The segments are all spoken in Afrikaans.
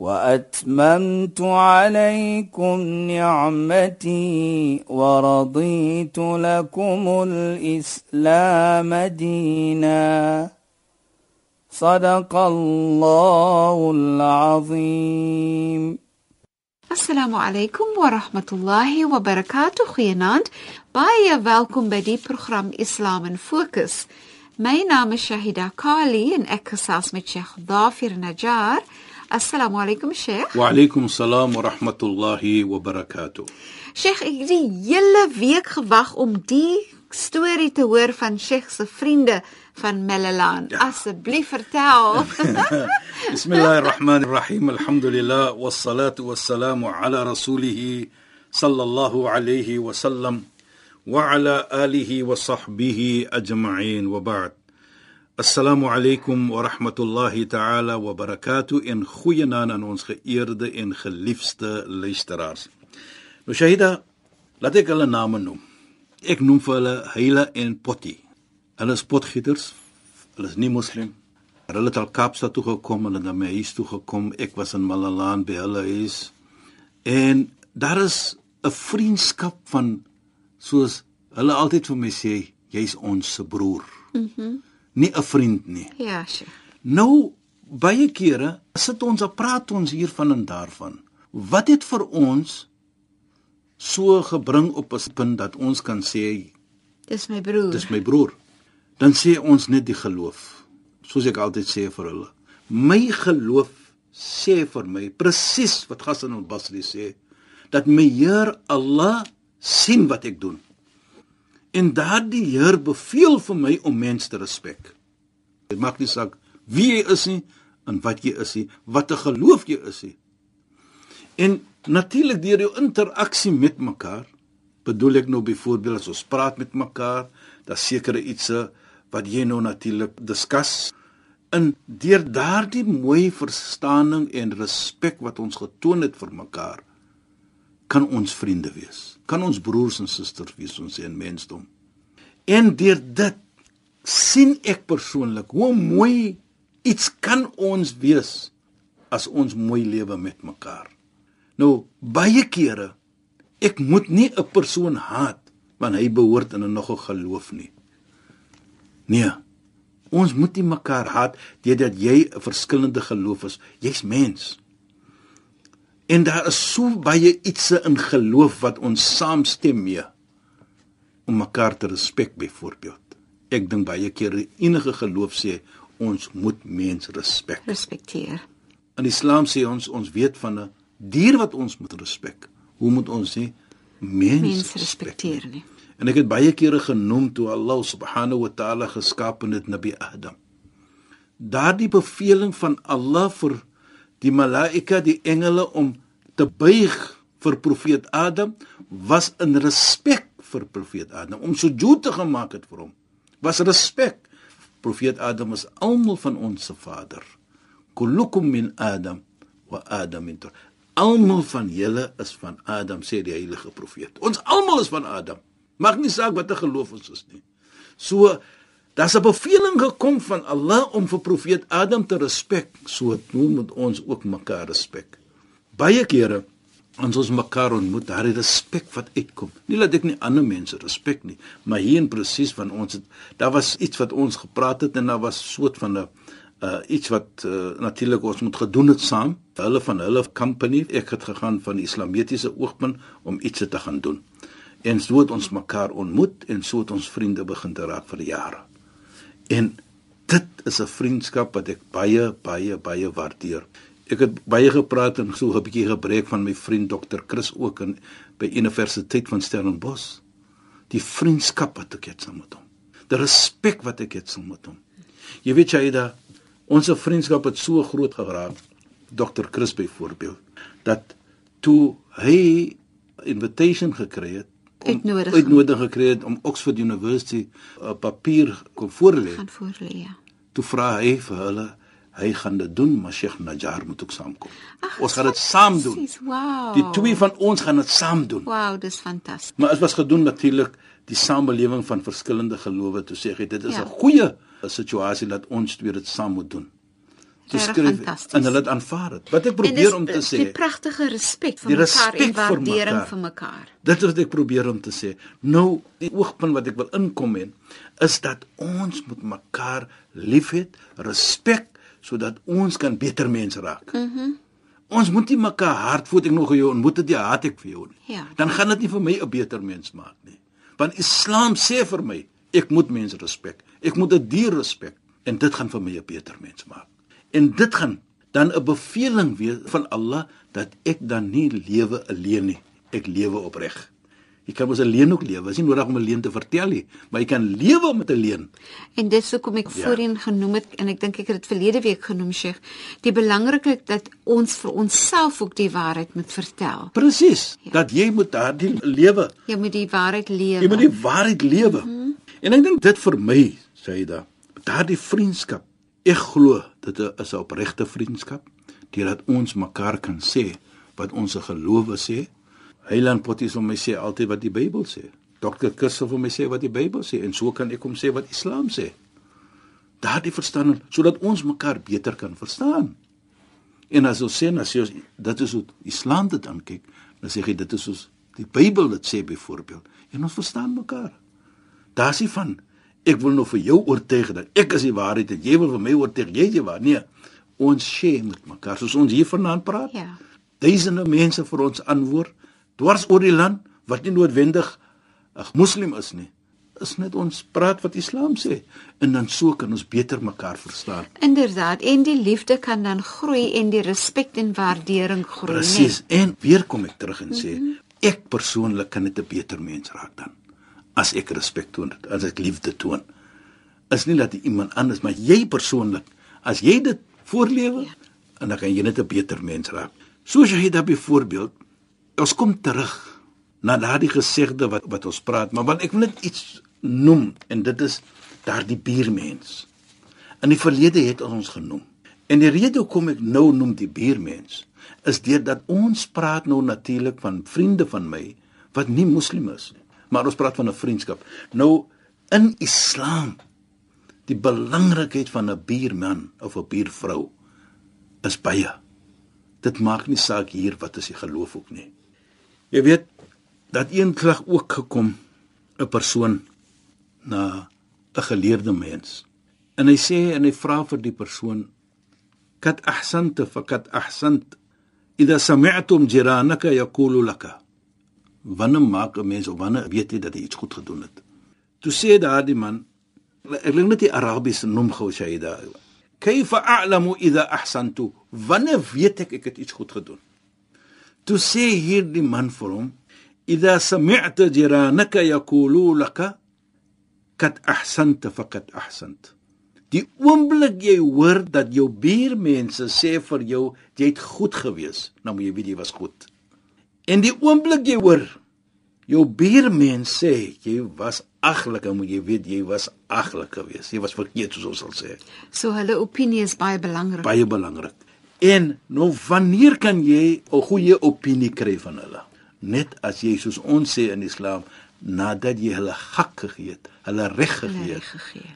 وأتممت عليكم نعمتي ورضيت لكم الإسلام دينا. صدق الله العظيم. السلام عليكم ورحمة الله وبركاته. خيانات باي ويلكم بدي برنامج اسلام فوكس My name is Shahida Kali and ek gesels met Sheikh Assalamu alaykum Sheikh. Wa alaykum salaam wa rahmatullahi wa barakatuh. Sheikh, ek het die hele week gewag om die storie te hoor van Sheikh se vriende van Melalan. Ja. Asseblief vertel. Bismillahirrahmanirrahim. Alhamdulillah wassalatu wassalamu ala rasulih sallallahu alayhi wa sallam wa ala alihi wa sahbihi ajma'in wa ba'd. Assalamu alaykum wa rahmatullahi ta'ala wa barakatuh in goeie naam aan ons geëerde en geliefde luisteraars. Nou Shahida, laat ek hulle name noem. Ek noem vir hulle Heila en Potti. Hulle is potgieters. Hulle is nie moslim. Hulle het al Kaapstad toe gekom en dan my huis toe gekom. Ek was in Malalaan by hulle huis. En daar is 'n vriendskap van soos hulle altyd vir my sê, jy's ons se broer. Mhm. Mm nie 'n vriend nie. Ja, sure. Nou baie kere sit ons en praat ons hiervan en daarvan. Wat het vir ons so gebring op 'n punt dat ons kan sê dis my broer. Dis my broer. Dan sê ons net die geloof. Soos ek altyd sê vir hulle. My geloof sê vir my presies wat Hassan al-Basri sê dat my Heer Allah sien wat ek doen. En daardie Heer beveel vir my om mense te respek. Dit maak nie saak wie jy is nie en wat jy is nie, wat 'n geloof jy is nie. En natuurlik deur jou interaksie met mekaar, bedoel ek nou byvoorbeeld as ons praat met mekaar, daar's sekere ietsie wat jy nou natuurlik diskus in deur daardie mooi verstaaning en respek wat ons getoon het vir mekaar kan ons vriende wees. Kan ons broers en susters wees ons in mensdom. En deur dit sien ek persoonlik hoe mooi iets kan ons wees as ons mooi lewe met mekaar. Nou baie kere ek moet nie 'n persoon haat want hy behoort in 'n nog 'n geloof nie. Nee. Ons moet nie mekaar haat deurdat jy 'n verskillende geloof is. Jy's mens. En daar is so baie ietsie in geloof wat ons saamstem mee om mekaar te respek byvoorbeeld. Ek dink baie keer enige geloof sê ons moet mens respek. Respekteer. In Islam sê ons ons weet van 'n dier wat ons moet respek. Hoe moet ons sê mens, mens respekteer nie? En ek het baie kere genoem toe Allah subhanahu wa ta'ala geskaap het Nabi Adam. Daardie beveling van Allah vir die malaika, die engele om te buig vir profeet Adam was in respek vir profeet Adam om sujud te gemaak het vir hom. Was respek. Profeet Adam is almal van ons se vader. Kullukum min Adam wa Adam min Tur. Almal van julle is van Adam sê die heilige profeet. Ons almal is van Adam. Mag nie saak watter geloof ons is nie. So Daar's 'n beveling gekom van Allah om vir profeet Adam te respek, so moet ons ook mekaar respek. Baie kere as ons mekaar ontmoet, daar is respek wat uitkom. Nie dat ek nie ander mense respek nie, maar hier in presies van ons het daar was iets wat ons gepraat het en daar was soort van 'n uh iets wat uh, natuurlik ons moet gedoen het saam. Hulle van hulle company, ek het gegaan van die islamitiese oogpunt om iets te gaan doen. En so het ons mekaar ontmoet en so het ons vriende begin te raak vir jare. En dit is 'n vriendskap wat ek baie baie baie waardeer. Ek het baie gepraat en so 'n bietjie gebreek van my vriend Dr. Chris ook in by Universiteit van Stellenbosch. Die vriendskap wat ek het saam met hom. Die respek wat ek het saam met hom. Jy weet jy da ons vriendskap het so groot geraak Dr. Chris byvoorbeeld dat toe hy invitation gekry het uitnodiging uitnodiging gekry het om Oxford University 'n papier kon voorlê. gaan voorlê. Ja. Toe vra hy vir hulle hy gaan dit doen, maar Sheikh Najjar moet ook saamkom. Ag, ons gaan dit saam doen. Wow. Die twee van ons gaan dit saam doen. Wow, dis fantasties. Maar dit was gedoen natuurlik die samelewing van verskillende gelowe toe sê hy dit is 'n Ja. goeie situasie dat ons twee dit saam moet doen. Regtig skryf en hulle het aanvaar dit. Wat ek probeer om te die sê, pragtige respek vir Die mekaar en waardering vir mekaar. dit is wat ek probeer om te sê. Nou, die oogpunt wat ek wil inkom en is dat ons moet mekaar liefhet, respek sodat ons kan beter mense raak. Mhm. Mm ons moet nie mekaar hard voet ek nog jou ontmoet dit jy haat ek vir jou nie. Ja. Dan gaan dit nie vir my 'n beter mens maak nie. Want Islam sê vir my, ek moet mense respek. Ek moet 'n dier respek en dit gaan vir my 'n beter mens maak. En dit gaan dan 'n beveling wees van Allah dat ek dan nie lewe alleen nie. Ek lewe opreg. Jy kan mos alleen ook lewe. Dit is nie nodig om 'n leuen te vertel nie, maar jy kan lewe met 'n leuen. En dis hoekom ek Ja. voorheen genoem het en ek dink ek het dit verlede week genoem Sheikh, die belangrikheid dat ons vir onsself ook die waarheid moet vertel. Presies. Ja. Dat jy moet daardie lewe Jy moet die waarheid lewe. Jy moet die waarheid lewe. Mm -hmm. En ek dink dit vir my, sê hy da, daardie vriendskap. Ek glo dit is 'n opregte vriendskap deurdat ons mekaar kan sê wat ons gelowe sê. Heiland Potties vir my sê altyd wat die Bybel sê. Dr. Kussel vir my sê wat die Bybel sê en so kan ek hom sê wat Islam sê. Daardie verstaan sodat ons mekaar beter kan verstaan. En as ons sê as jy dit is hoe Islam dit aankyk, dan sê jy dit is soos die Bybel dit sê byvoorbeeld en ons verstaan mekaar. Daar's nie van ek wil nou vir jou oortuig dat ek is die waarheid en jy wil vir my oortuig jy is die waarheid. Nee, ons sê met mekaar soos ons hier vanaand praat. Ja. Duisende mense vir ons antwoord dwars oor die land wat nie noodwendig 'n moslim is nie. Is net ons praat wat Islam sê en dan so kan ons beter mekaar verstaan. Inderdaad, en die liefde kan dan groei en die respek en waardering groei, nee. Presies. En weer kom ek terug en sê, mm -hmm. ek persoonlik kan net 'n beter mens raak dan as ek respek toon, as ek liefde toon. Is nie dat iemand anders, maar jy persoonlik, as jy dit voorlewe, ja. en dan kan jy net 'n beter mens raak. Soos jy dit byvoorbeeld, ons kom terug na daardie gesegde wat wat ons praat, maar want ek wil net iets noem en dit is daardie buurmens. In die verlede het ons genoem. En die rede hoekom ek nou noem die buurmens is deurdat ons praat nou natuurlik van vriende van my wat nie moslim is nie, maar ons praat van 'n vriendskap. Nou in Islam die belangrikheid van 'n buurman of 'n buurvrou is baie. Dit maak nie saak hier wat is die geloof ook nie. Jy weet dat eendag ook gekom 'n persoon na 'n geleerde mens. En hy sê en hy vra vir die persoon kat ahsanta fakat ahsant idha sami'tum jiranaka yaqulu laka wanneer maak 'n mens of wanneer weet jy dat jy iets goed gedoen het? Toe sê daardie man ek dink net die arabies noem gou shaida kayfa a'lamu idha ahsantu? Wanneer weet ek ek het iets goed gedoen? Toe sê hierdie man vir hom idha sami'ta jiranaka yaqulu laka kat ahsanta fakat ahsant. Die oomblik jy hoor dat jou buurmense sê vir jou jy het goed gewees, nou moet jy weet jy was goed. En die oomblik jy hoor jou buurmens sê jy was aglik, dan moet jy weet jy was aglik gewees. Jy was verkeerd soos ons sal sê. So hulle opinie is baie belangrik. Baie belangrik. En nou wanneer kan jy 'n goeie opinie kry van hulle? Net as jy soos ons sê in Islam nadat jy hulle hak gegee het, hulle reg gegee het.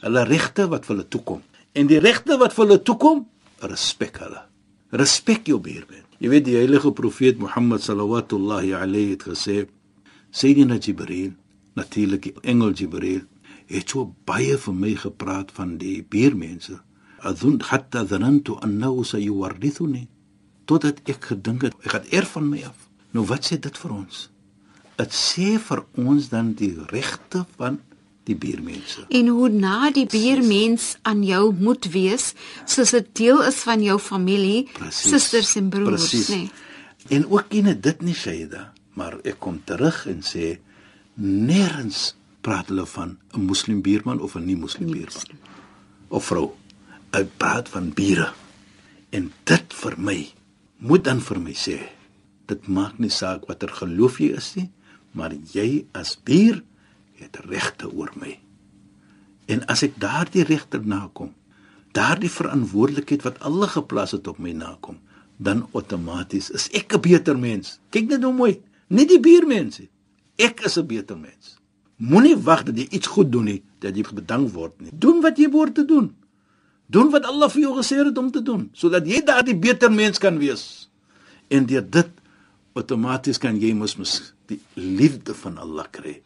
Hulle regte wat vir hulle toekom. En die regte wat vir hulle toekom, respek hulle. Respek jou buurman. Jy weet die heilige profeet Mohammed sallallahu alayhi het gesê Sayyidina Jibril, natuurlik die engel Jibril, het so baie vir my gepraat van die buurmense. Adun hatta dhanantu annahu sayuwarithuni. Totdat ek gedink het hy gaan erf van my af. Nou wat sê dit vir ons? Dit sê vir ons dan die regte van die buurmense. En hoe na die buurmens aan jou moet wees, soos dit deel is van jou familie, Presies. susters en broers, nê. En ook nie dit nie Shaida, maar ek kom terug en sê nêrens praat hulle van 'n moslim buurman of 'n nie moslim buurman of vrou. Hy praat van bure. En dit vir my moet dan vir my sê Dit maak nie saak watter geloof jy is nie, maar jy as buur het regte oor my. En as ek daardie regter nakom, daardie verantwoordelikheid wat alle geplaas het op my nakom, dan outomaties is ek 'n beter mens. Kyk net hoe mooi, nie die buurmense. Ek is 'n beter mens. Moenie wag dat jy iets goed doen nie, dat jy bedank word nie. Doen wat jy behoort te doen. Doen wat Allah vir jou gesê het om te doen, sodat jy daardie beter mens kan wees. En deur dit outomaties kan jy mos mos die liefde van Allah kry.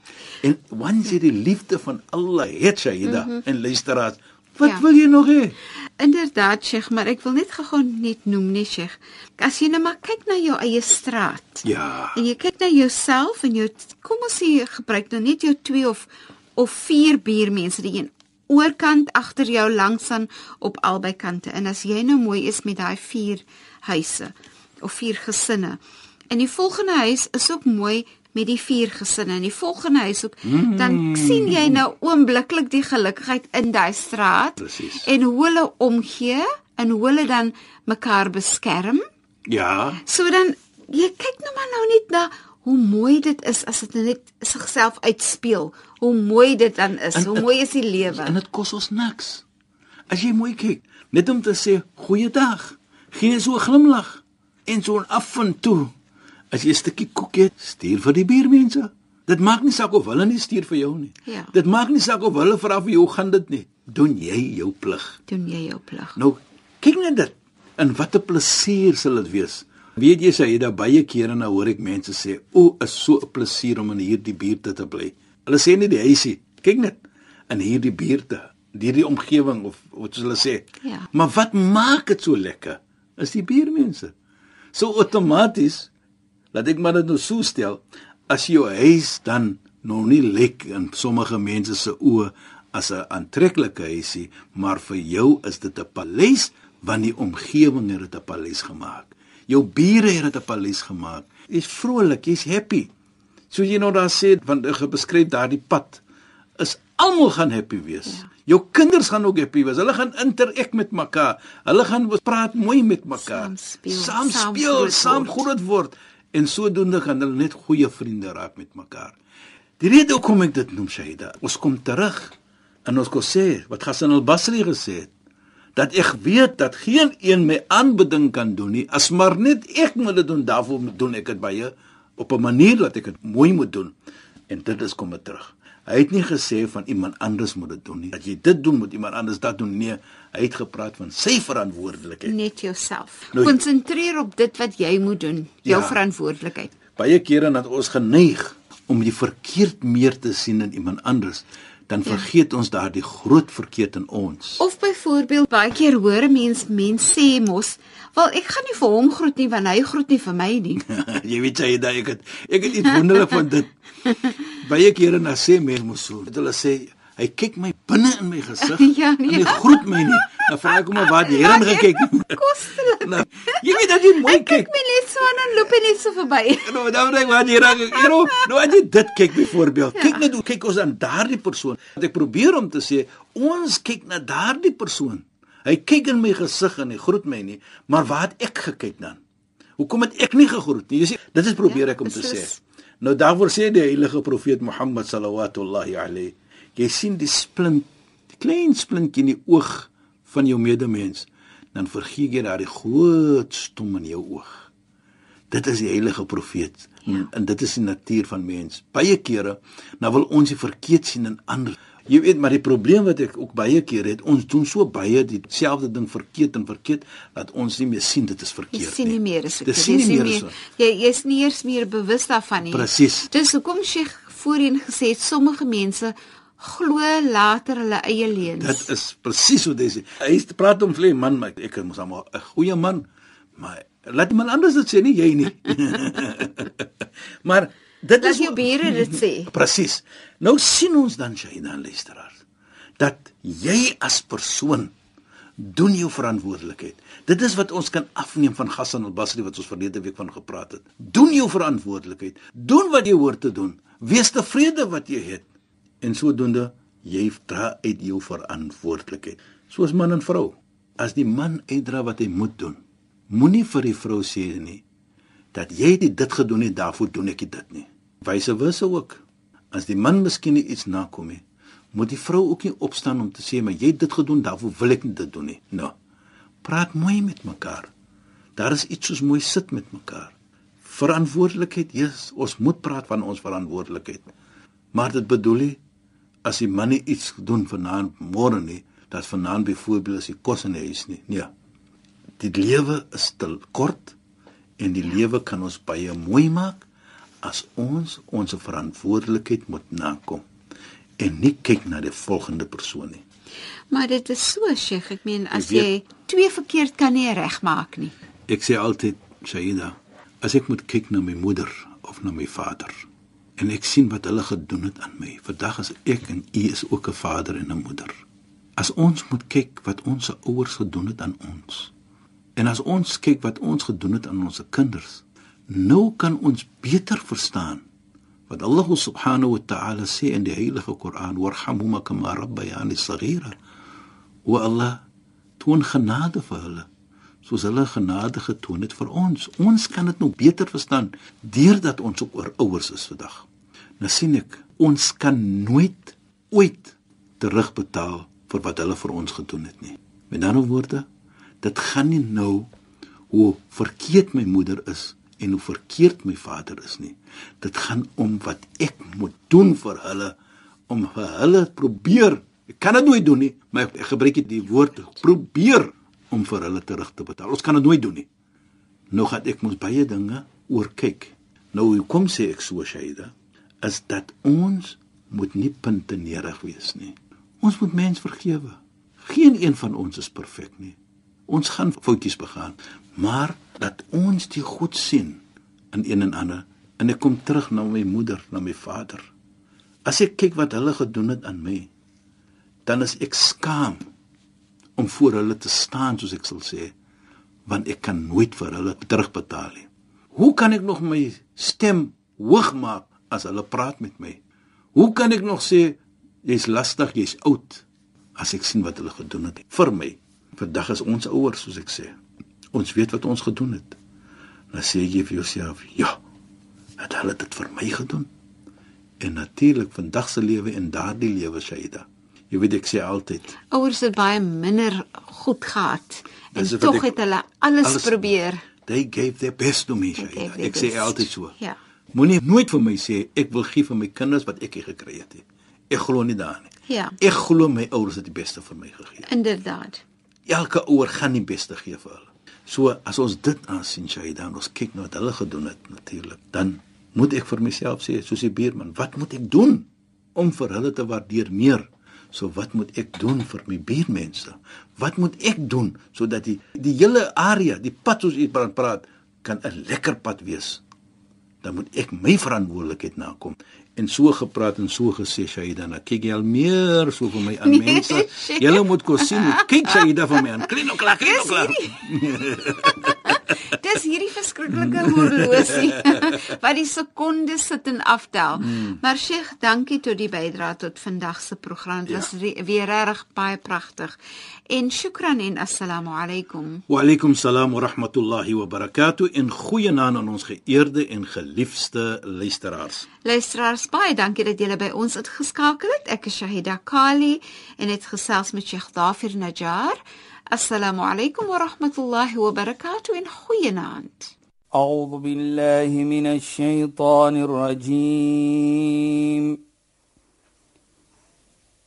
En wanneer jy die liefde van Allah het, Shaida, mm -hmm. en luisteraars, wat ja. wil jy nog hê? Inderdaad, Sheikh, maar ek wil net gou net noem, nee, Sheikh. As jy net nou maar kyk na jou eie straat. Ja. En jy kyk na jouself en jou kom ons sê gebruik nou net jou 2 of of 4 buurmense, die een oorkant agter jou langs aan op albei kante. En as jy nou mooi is met daai 4 huise of 4 gesinne, En die volgende huis is ook mooi met die vier gesinne. En die volgende huis ook mm. dan sien jy nou oombliklik die gelukigheid in daai straat. Precies. En hoe hulle omgee en hoe hulle dan mekaar beskerm. Ja. So dan jy kyk nou maar nou net na hoe mooi dit is as dit net sigself uitspeel. Hoe mooi dit dan is. En, hoe mooi is die lewe. En dit kos ons niks. As jy mooi kyk, net om te sê goeiedag, gee so 'n glimlag en so 'n af en toe As jy 'n stukkie koek het, stuur vir die buurmense. Dit maak nie saak of hulle nie stuur vir jou nie. Ja. Dit maak nie saak of hulle vra vir jou gaan dit nie. Doen jy jou plig. Doen jy jou plig. Nou, kyk net dit. En wat 'n plesier sal dit wees. Weet jy sê jy daar baie kere nou hoor ek mense sê, "O, is so 'n plesier om in hierdie buurte te bly." Hulle sê nie die huisie. Kyk net in hierdie buurte, hierdie omgewing of wat hulle sê. Ja. Maar wat maak dit so lekker? Is die buurmense. So outomaties laat ek maar dit nou so stel as jou huis dan nog nie lek in sommige mense se oë as 'n aantreklike huisie maar vir jou is dit 'n paleis want die omgewing het dit 'n paleis gemaak jou bure het dit 'n paleis gemaak jy's vrolik jy's happy so jy nou daar sê want ek beskryf daardie pad is almal gaan happy wees ja. Jou kinders gaan ook happy wees. Hulle gaan interek met mekaar. Hulle gaan praat mooi met mekaar. Saam speel, saam speel, saam groot word en sodoende gaan hulle net goeie vriende raak met mekaar. Die rede hoekom ek dit noem Shaida, ons kom terug en ons kon sê wat Hassan al-Basri gesê het dat ek weet dat geen een my aanbeding kan doen nie as maar net ek moet dit doen daarvoor moet doen ek dit baie op 'n manier dat ek dit mooi moet doen en dit is kom terug hy het nie gesê van iemand anders moet dit doen nie dat jy dit doen moet iemand anders dat doen nee Hy het gepraat van sy verantwoordelikheid. Net jouself. Nou, Konsentreer op dit wat jy moet doen, jou ja, verantwoordelikheid. Baie kere dat ons geneig om die verkeerd meer te sien in iemand anders, dan ja. vergeet ja. ons daardie groot verkeerd in ons. Of byvoorbeeld baie keer hoor mense mense sê mos, "Wel, ek gaan nie vir hom groet nie want hy groet nie vir my nie." jy weet jy daai ek het ek het iets wonderlik van dit. baie kere na sê mense mos so, hulle sê Hy kyk my binne in my gesig. ja, nee. En hy groet my nie. Dan vra ek hom wat jy hierin gekyk het. Kostelik. Nou, jy weet dat jy mooi kyk. Kyk net so aan en loop net so verby. Nou, dan dink wat jy reg. Jy nou, nou as jy dit kyk byvoorbeeld. Ja. Kyk net hoe kyk ons aan daardie persoon. Wat ek probeer om te sê, ons kyk na daardie persoon. Hy kyk in my gesig en hy groet my nie, maar waar het ek gekyk dan? Hoekom het ek nie gegroet nie? Jy sien, dit is probeer ja, ek om te sê. Nou daarvoor sê die heilige profeet Mohammed sallallahu alayhi jy sien die splint, die klein splintjie in die oog van jou medemens, dan vergeet jy daardie groot stom in jou oog. Dit is die heilige profeet ja. en, en dit is die natuur van mens. Baie kere nou wil ons die verkeerd sien in ander. Jy weet maar die probleem wat ek ook baie kere het, ons doen so baie dieselfde ding verkeerd en verkeerd dat ons nie meer sien dit is verkeerd nie. Jy sien nie meer is dit. Jy sien nie meer so. Jy jy's nie eers meer bewus daarvan nie. Presies. Dis hoekom Sheikh voorheen gesê het sommige mense glo later hulle eie leuns. Dit is presies wat hy sê. Hy praat om vlei man, maar ek moet hom 'n goeie man, maar laat iemand anders dit sê nie jy nie. maar dit laat is jou bure dit sê. Presies. Nou sien ons dan jy dan luisteraars dat jy as persoon doen jou verantwoordelikheid. Dit is wat ons kan afneem van Hassan al-Basri wat ons verlede week van gepraat het. Doen jou verantwoordelikheid. Doen wat jy hoort te doen. Wees tevrede wat jy het en sodoende jy dra uit jou verantwoordelikheid soos man en vrou as die man uitdra wat hy moet doen moenie vir die vrou sê nie dat jy dit gedoen het, daarvoor doen ek dit nie. Wyse wisse ook. As die man miskien iets nakom nie, moet die vrou ook nie opstaan om te sê maar jy het dit gedoen, daarvoor wil ek nie dit doen nie. Nou. Praat mooi met mekaar. Daar is iets soos mooi sit met mekaar. Verantwoordelikheid, yes, ons moet praat van ons verantwoordelikheid. Maar dit bedoel nie as die man nie iets doen vanaand môre nie, dat vanaand byvoorbeeld as die kos in die huis nie. Nee. Die lewe is te kort en die lewe kan ons baie mooi maak as ons ons verantwoordelikheid moet nakom en nie kyk na die volgende persoon nie. Maar dit is so, Sheikh, ek meen as weet, jy twee verkeerd kan nie regmaak nie. Ek sê altyd, Shaida, as ek moet kyk na my moeder of na my vader en ek sien wat hulle gedoen het aan my. Vandag is ek en u is ook 'n vader en 'n moeder. As ons moet kyk wat ons ouers gedoen het aan ons. En as ons kyk wat ons gedoen het aan ons kinders, nou kan ons beter verstaan wat Allah subhanahu wa ta'ala sê in die heilige Koran, "Warhamhuma kama rabbayani saghira." Wa Allah toon genade vir hulle soos hulle genade getoon het vir ons. Ons kan dit nou beter verstaan deurdat ons ook oor ouers is vandag. Nou sien ek, ons kan nooit ooit terugbetaal vir wat hulle vir ons gedoen het nie. Met ander woorde, dit gaan nie nou hoe verkeerd my moeder is en hoe verkeerd my vader is nie. Dit gaan om wat ek moet doen vir hulle om vir hulle probeer. Ek kan dit nooit doen nie, maar ek gebruik die woord probeer om vir hulle terug te betaal. Ons kan dit nooit doen nie. Nou gaan ek mos baie dinge oor kyk. Nou kom sê ek so Shaida? Is dat ons moet nie punte nederig wees nie. Ons moet mens vergewe. Geen een van ons is perfek nie. Ons gaan foutjies begaan, maar dat ons die goed sien in een en ander en ek kom terug na my moeder, na my vader. As ek kyk wat hulle gedoen het aan my, dan is ek skaam om voor hulle te staan soos ek sal sê, want ek kan nooit vir hulle terugbetaal nie. Hoe kan ek nog my stem hoog maak as hulle praat met my? Hoe kan ek nog sê jy's lastig, jy's oud as ek sien wat hulle gedoen het vir my? Vandag is ons ouers soos ek sê. Ons weet wat ons gedoen het. Dan sê jy vir jouself, ja, het hulle dit vir my gedoen? En natuurlik vandag se lewe en daardie lewe Shaida. Jy weet ek sê altyd, ouers het baie minder goed gehad en tog het hulle alles, alles probeer. They gave their best to me. Shaida. Ek sê altyd so. Ja. Moenie nooit vir my sê ek wil gee vir my kinders wat ek gekry het nie. Ek glo nie daarin nie. Ja. Ek glo my ouers het die beste vir my gegee. Inderdaad. Elke ouer gaan die beste gee vir hulle. So as ons dit aansien Shaida, ons kyk na wat hulle gedoen het natuurlik, dan moet ek vir myself sê soos die buurman, wat moet ek doen om vir hulle te waardeer meer? So wat moet ek doen vir my buurmense? Wat moet ek doen sodat die die hele area, die pad soos u praat, kan 'n lekker pad wees? Dan moet ek my verantwoordelikheid nakom en so gepraat en so gesê Shaida, dan kyk jy al meer so vir my aan nee, mense. Julle moet kos sien. Kyk Shaida vir my aan. Klino klak, klino klak. Dis hierdie verskriklike horlosie wat die sekondes sit en aftel. Mm. Maar Sheikh, dankie tot die bydrae tot vandag se program. Dit was ja. weer reg baie pragtig. En shukran en assalamu alaykum. Wa alaykum salaam wa rahmatullahi wa barakatuh. En goeienaand aan ons geëerde en geliefde luisteraars. Luisteraars, baie dankie dat julle by ons uitgeskakel het. Ek is Shahida Kali en het gesels met Sheikh Dafir Najjar. السلام عليكم ورحمة الله وبركاته. إن خوينانت أعوذ بالله من الشيطان الرجيم.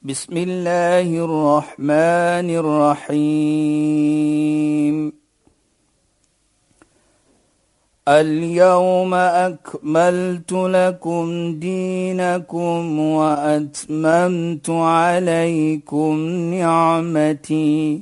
بسم الله الرحمن الرحيم. اليوم أكملت لكم دينكم وأتممت عليكم نعمتي.